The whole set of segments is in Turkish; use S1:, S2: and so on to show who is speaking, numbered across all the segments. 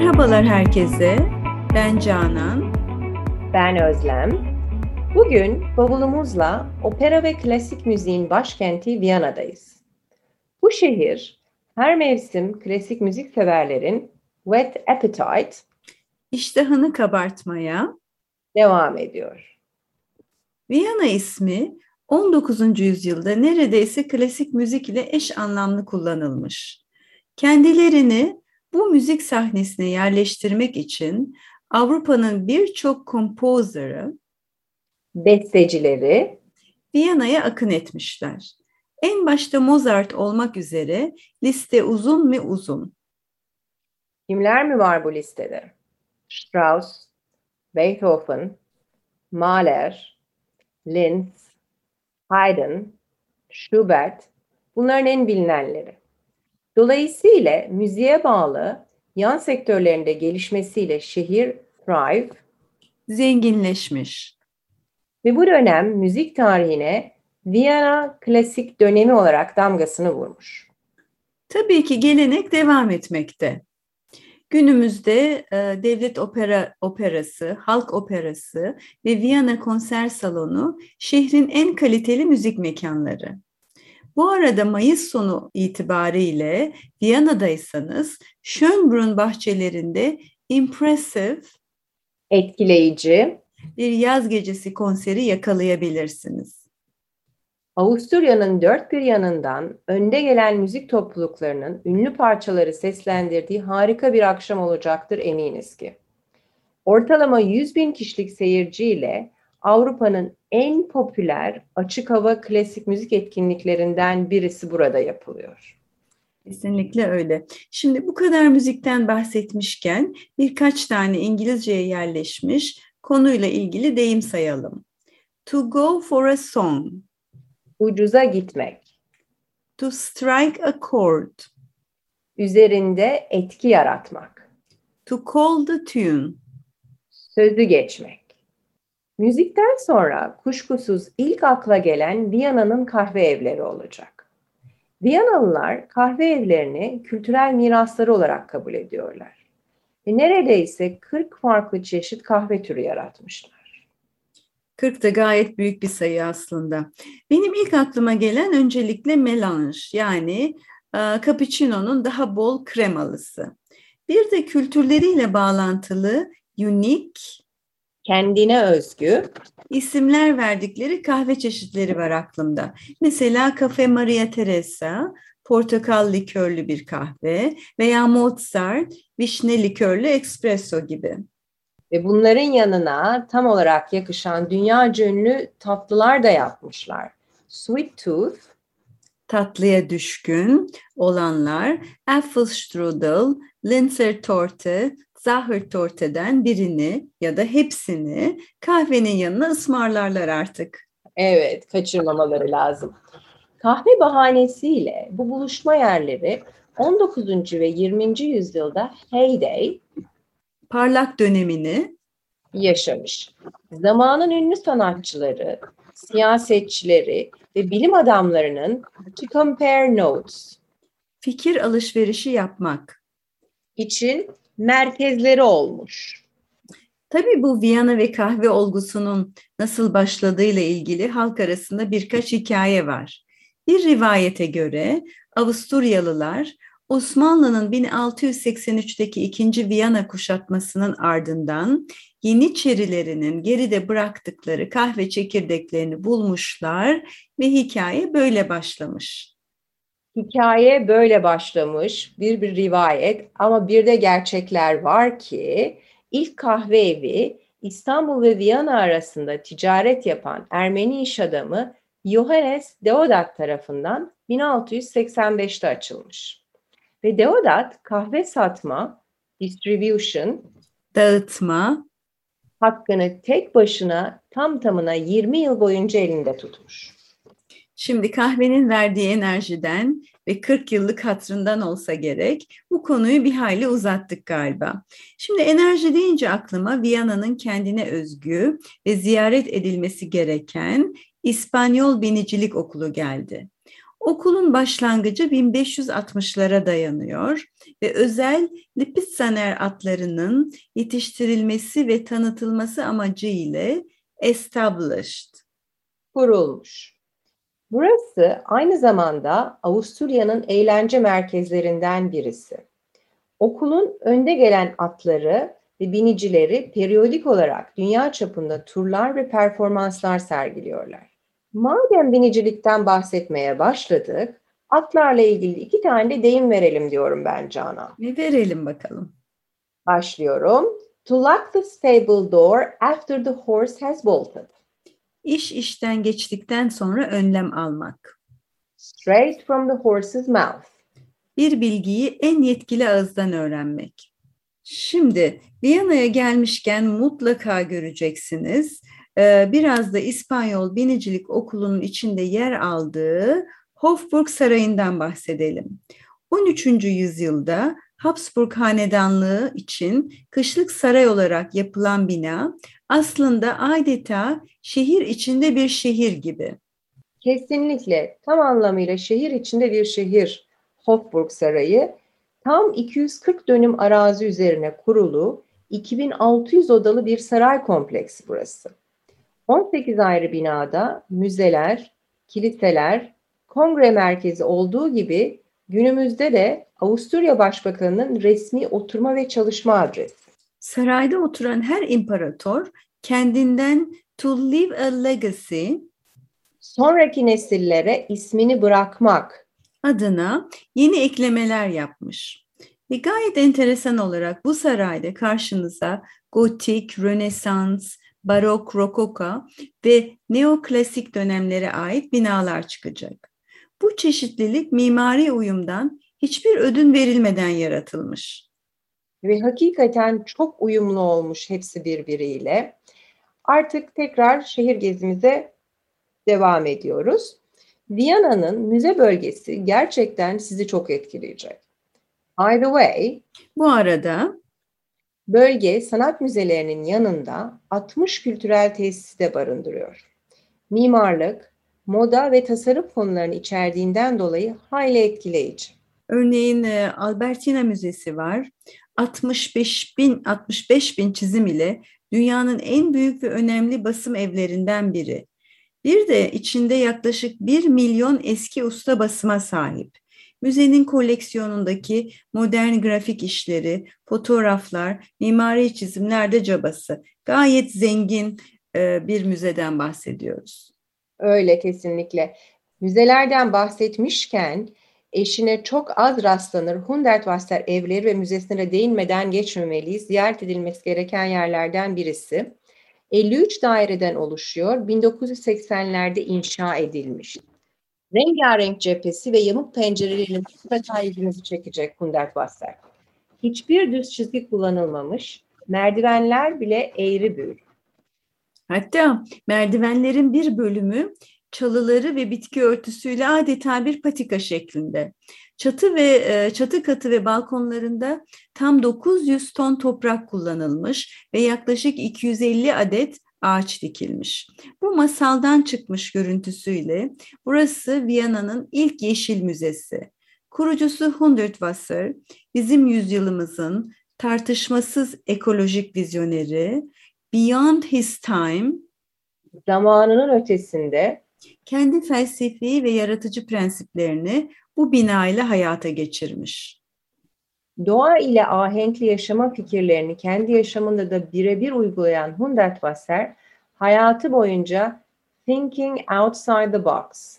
S1: Merhabalar herkese. Ben Canan.
S2: Ben Özlem. Bugün bavulumuzla opera ve klasik müziğin başkenti Viyana'dayız. Bu şehir her mevsim klasik müzik severlerin wet appetite
S1: iştahını kabartmaya
S2: devam ediyor.
S1: Viyana ismi 19. yüzyılda neredeyse klasik müzik ile eş anlamlı kullanılmış. Kendilerini bu müzik sahnesine yerleştirmek için Avrupa'nın birçok kompozörü,
S2: bestecileri
S1: Viyana'ya akın etmişler. En başta Mozart olmak üzere liste uzun mu uzun.
S2: Kimler mi var bu listede? Strauss, Beethoven, Mahler, Linz, Haydn, Schubert bunların en bilinenleri. Dolayısıyla müziğe bağlı yan sektörlerinde gelişmesiyle şehir thrive,
S1: zenginleşmiş.
S2: Ve bu dönem müzik tarihine Viyana klasik dönemi olarak damgasını vurmuş.
S1: Tabii ki gelenek devam etmekte. Günümüzde e, devlet opera operası, halk operası ve Viyana konser salonu şehrin en kaliteli müzik mekanları. Bu arada Mayıs sonu itibariyle Viyana'daysanız Schönbrunn bahçelerinde impressive,
S2: etkileyici
S1: bir yaz gecesi konseri yakalayabilirsiniz.
S2: Avusturya'nın dört bir yanından önde gelen müzik topluluklarının ünlü parçaları seslendirdiği harika bir akşam olacaktır eminiz ki. Ortalama 100 bin kişilik seyirciyle Avrupa'nın en popüler açık hava klasik müzik etkinliklerinden birisi burada yapılıyor.
S1: Kesinlikle öyle. Şimdi bu kadar müzikten bahsetmişken birkaç tane İngilizceye yerleşmiş konuyla ilgili deyim sayalım. To go for a song.
S2: Ucuza gitmek.
S1: To strike a chord.
S2: Üzerinde etki yaratmak.
S1: To call the tune.
S2: Sözü geçmek. Müzikten sonra kuşkusuz ilk akla gelen Viyana'nın kahve evleri olacak. Viyanalılar kahve evlerini kültürel mirasları olarak kabul ediyorlar. Ve neredeyse 40 farklı çeşit kahve türü yaratmışlar.
S1: 40 da gayet büyük bir sayı aslında. Benim ilk aklıma gelen öncelikle melange yani e, cappuccino'nun daha bol kremalısı. Bir de kültürleriyle bağlantılı unique,
S2: kendine özgü
S1: isimler verdikleri kahve çeşitleri var aklımda. Mesela Cafe Maria Teresa, portakal likörlü bir kahve veya Mozart, vişne likörlü espresso gibi.
S2: Ve bunların yanına tam olarak yakışan dünya ünlü tatlılar da yapmışlar. Sweet Tooth,
S1: tatlıya düşkün olanlar Apfelstrudel, Linzer Torte, Zahırtorte'den birini ya da hepsini kahvenin yanına ısmarlarlar artık.
S2: Evet, kaçırmamaları lazım. Kahve bahanesiyle bu buluşma yerleri 19. ve 20. yüzyılda heyday
S1: parlak dönemini
S2: yaşamış. Zamanın ünlü sanatçıları, siyasetçileri ve bilim adamlarının to compare notes
S1: fikir alışverişi yapmak
S2: için merkezleri olmuş.
S1: Tabii bu Viyana ve kahve olgusunun nasıl başladığıyla ilgili halk arasında birkaç hikaye var. Bir rivayete göre Avusturyalılar Osmanlı'nın 1683'teki ikinci Viyana kuşatmasının ardından Yeniçerilerinin geride bıraktıkları kahve çekirdeklerini bulmuşlar ve hikaye böyle başlamış.
S2: Hikaye böyle başlamış bir bir rivayet ama bir de gerçekler var ki ilk kahve evi İstanbul ve Viyana arasında ticaret yapan Ermeni iş adamı Johannes Deodat tarafından 1685'te açılmış. Ve Deodat kahve satma, distribution,
S1: dağıtma
S2: hakkını tek başına tam tamına 20 yıl boyunca elinde tutmuş.
S1: Şimdi kahvenin verdiği enerjiden ve 40 yıllık hatrından olsa gerek bu konuyu bir hayli uzattık galiba. Şimdi enerji deyince aklıma Viyana'nın kendine özgü ve ziyaret edilmesi gereken İspanyol Binicilik Okulu geldi. Okulun başlangıcı 1560'lara dayanıyor ve özel Lipizzaner atlarının yetiştirilmesi ve tanıtılması amacı ile established.
S2: Kurulmuş. Burası aynı zamanda Avusturya'nın eğlence merkezlerinden birisi. Okulun önde gelen atları ve binicileri periyodik olarak dünya çapında turlar ve performanslar sergiliyorlar. Madem binicilikten bahsetmeye başladık, atlarla ilgili iki tane de deyim verelim diyorum ben Canan.
S1: Ne verelim bakalım.
S2: Başlıyorum. To lock the stable door after the horse has bolted.
S1: İş işten geçtikten sonra önlem almak.
S2: Straight from the horse's mouth.
S1: Bir bilgiyi en yetkili ağızdan öğrenmek. Şimdi Viyana'ya gelmişken mutlaka göreceksiniz. Ee, biraz da İspanyol Binicilik Okulu'nun içinde yer aldığı Hofburg Sarayı'ndan bahsedelim. 13. yüzyılda Habsburg Hanedanlığı için kışlık saray olarak yapılan bina aslında adeta şehir içinde bir şehir gibi.
S2: Kesinlikle tam anlamıyla şehir içinde bir şehir Hofburg Sarayı tam 240 dönüm arazi üzerine kurulu 2600 odalı bir saray kompleksi burası. 18 ayrı binada müzeler, kiliseler, kongre merkezi olduğu gibi günümüzde de Avusturya Başbakanı'nın resmi oturma ve çalışma adresi.
S1: Sarayda oturan her imparator kendinden to leave a legacy
S2: sonraki nesillere ismini bırakmak
S1: adına yeni eklemeler yapmış. Ve gayet enteresan olarak bu sarayda karşınıza gotik, rönesans, barok, rokoka ve neoklasik dönemlere ait binalar çıkacak. Bu çeşitlilik mimari uyumdan hiçbir ödün verilmeden yaratılmış.
S2: Ve hakikaten çok uyumlu olmuş hepsi birbiriyle. Artık tekrar şehir gezimize devam ediyoruz. Viyana'nın müze bölgesi gerçekten sizi çok etkileyecek. By the way,
S1: bu arada
S2: bölge sanat müzelerinin yanında 60 kültürel tesisi de barındırıyor. Mimarlık, moda ve tasarım konularını içerdiğinden dolayı hayli etkileyici.
S1: Örneğin e, Albertina Müzesi var. 65 bin 65 bin çizim ile dünyanın en büyük ve önemli basım evlerinden biri. Bir de içinde yaklaşık 1 milyon eski usta basıma sahip. Müzenin koleksiyonundaki modern grafik işleri, fotoğraflar, mimari çizimler de cabası. Gayet zengin e, bir müzeden bahsediyoruz.
S2: Öyle kesinlikle. Müzelerden bahsetmişken eşine çok az rastlanır Hundertwasser evleri ve müzesine değinmeden geçmemeliyiz. Ziyaret edilmesi gereken yerlerden birisi. 53 daireden oluşuyor. 1980'lerde inşa edilmiş. Rengarenk cephesi ve yamuk pencereleriyle mutlaka çekecek Hundertwasser. Hiçbir düz çizgi kullanılmamış. Merdivenler bile eğri büğür.
S1: Hatta merdivenlerin bir bölümü çalıları ve bitki örtüsüyle adeta bir patika şeklinde. Çatı ve e, çatı katı ve balkonlarında tam 900 ton toprak kullanılmış ve yaklaşık 250 adet ağaç dikilmiş. Bu masaldan çıkmış görüntüsüyle burası Viyana'nın ilk yeşil müzesi. Kurucusu Hundertwasser, bizim yüzyılımızın tartışmasız ekolojik vizyoneri, beyond his time,
S2: zamanının ötesinde
S1: kendi felsefi ve yaratıcı prensiplerini bu bina ile hayata geçirmiş.
S2: Doğa ile ahenkli yaşama fikirlerini kendi yaşamında da birebir uygulayan Hundertwasser, hayatı boyunca thinking outside the box,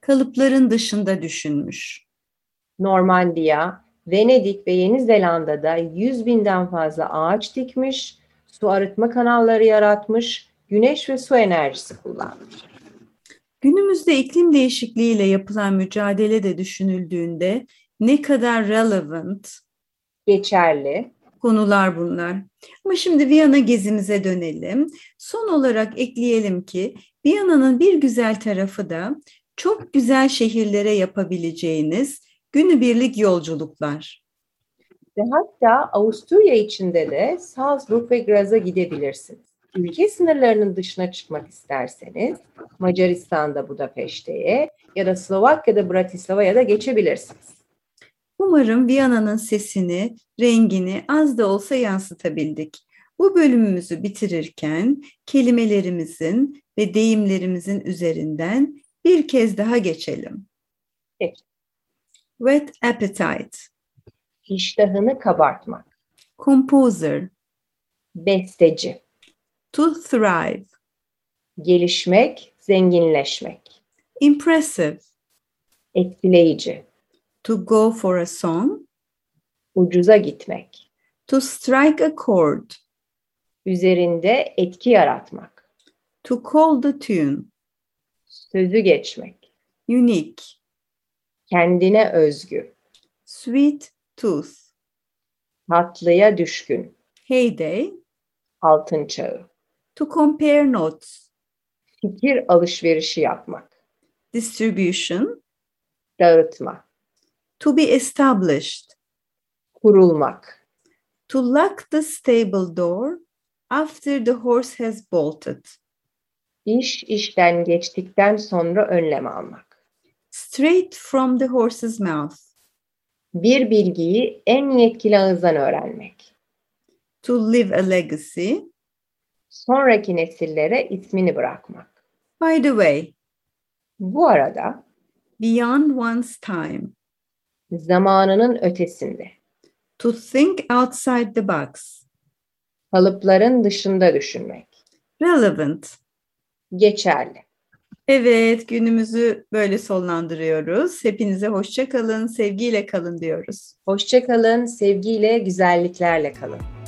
S1: kalıpların dışında düşünmüş.
S2: Normandiya, Venedik ve Yeni Zelanda'da 100 binden fazla ağaç dikmiş, su arıtma kanalları yaratmış, güneş ve su enerjisi kullanmış.
S1: Günümüzde iklim değişikliğiyle yapılan mücadele de düşünüldüğünde ne kadar relevant,
S2: geçerli
S1: konular bunlar. Ama şimdi Viyana gezimize dönelim. Son olarak ekleyelim ki Viyana'nın bir güzel tarafı da çok güzel şehirlere yapabileceğiniz günübirlik yolculuklar.
S2: Ve hatta Avusturya içinde de Salzburg ve Graz'a gidebilirsiniz ülke sınırlarının dışına çıkmak isterseniz Macaristan'da Budapeşte'ye, ya da Slovak ya da Bratislava'ya da geçebilirsiniz.
S1: Umarım Viyana'nın sesini, rengini az da olsa yansıtabildik. Bu bölümümüzü bitirirken kelimelerimizin ve deyimlerimizin üzerinden bir kez daha geçelim.
S2: Geç.
S1: Wet appetite,
S2: İştahını kabartmak,
S1: composer,
S2: besteci,
S1: to thrive,
S2: gelişmek, zenginleşmek,
S1: impressive,
S2: etkileyici,
S1: to go for a song,
S2: ucuza gitmek,
S1: to strike a chord,
S2: üzerinde etki yaratmak,
S1: to call the tune,
S2: sözü geçmek,
S1: unique,
S2: kendine özgü,
S1: sweet tooth,
S2: tatlıya düşkün,
S1: heyday,
S2: altın çağı,
S1: to compare notes,
S2: fikir alışverişi yapmak,
S1: distribution,
S2: dağıtma,
S1: to be established,
S2: kurulmak,
S1: to lock the stable door after the horse has bolted,
S2: iş işten geçtikten sonra önlem almak,
S1: straight from the horse's mouth,
S2: bir bilgiyi en yetkili ağızdan öğrenmek,
S1: to leave a legacy.
S2: sonraki nesillere ismini bırakmak.
S1: By the way,
S2: Bu arada
S1: beyond one's time,
S2: zamanının ötesinde,
S1: to think outside the box,
S2: kalıpların dışında düşünmek,
S1: relevant.
S2: geçerli.
S1: Evet, günümüzü böyle sonlandırıyoruz. Hepinize hoşça kalın, sevgiyle kalın diyoruz.
S2: Hoşça kalın, sevgiyle, güzelliklerle kalın.